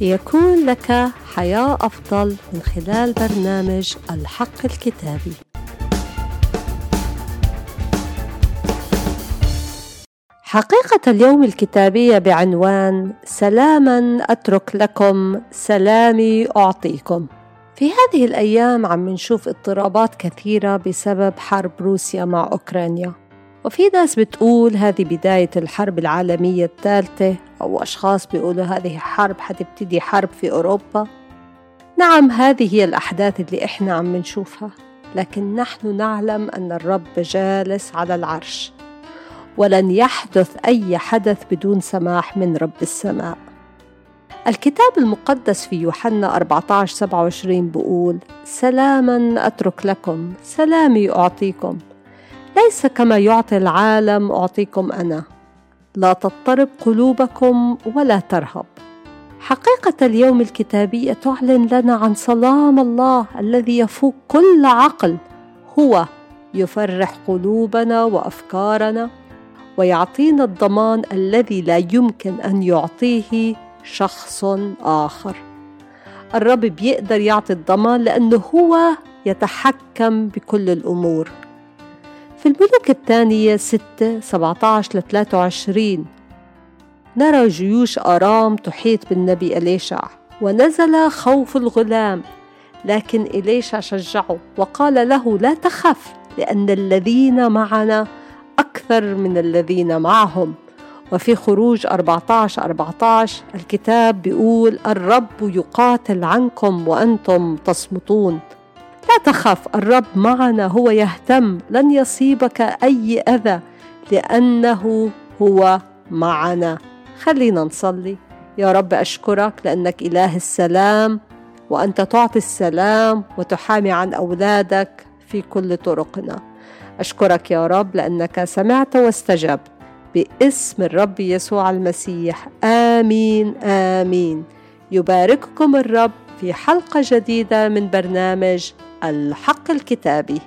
ليكون لك حياة أفضل من خلال برنامج الحق الكتابي. حقيقة اليوم الكتابية بعنوان سلاما أترك لكم سلامي أعطيكم. في هذه الأيام عم نشوف اضطرابات كثيرة بسبب حرب روسيا مع أوكرانيا وفي ناس بتقول هذه بداية الحرب العالمية الثالثة أو أشخاص بيقولوا هذه حرب حتبتدي حرب في أوروبا. نعم هذه هي الأحداث اللي إحنا عم نشوفها لكن نحن نعلم أن الرب جالس على العرش. ولن يحدث أي حدث بدون سماح من رب السماء. الكتاب المقدس في يوحنا 14 27 بقول سلاما أترك لكم سلامي أعطيكم. ليس كما يعطي العالم أعطيكم أنا. لا تضطرب قلوبكم ولا ترهب. حقيقة اليوم الكتابية تعلن لنا عن سلام الله الذي يفوق كل عقل. هو يفرح قلوبنا وأفكارنا ويعطينا الضمان الذي لا يمكن أن يعطيه شخص آخر. الرب بيقدر يعطي الضمان لأنه هو يتحكم بكل الأمور. في الملوك الثانية 6 17 ل 23 نرى جيوش آرام تحيط بالنبي إليشع ونزل خوف الغلام لكن إليشع شجعه وقال له لا تخف لأن الذين معنا أكثر من الذين معهم. وفي خروج 14 14 الكتاب بيقول الرب يقاتل عنكم وأنتم تصمتون. لا تخف الرب معنا هو يهتم لن يصيبك أي أذى لأنه هو معنا. خلينا نصلي. يا رب أشكرك لأنك إله السلام وأنت تعطي السلام وتحامي عن أولادك في كل طرقنا. أشكرك يا رب لأنك سمعت واستجبت. باسم الرب يسوع المسيح. آمين آمين. يبارككم الرب في حلقة جديدة من برنامج الحق الكتابي.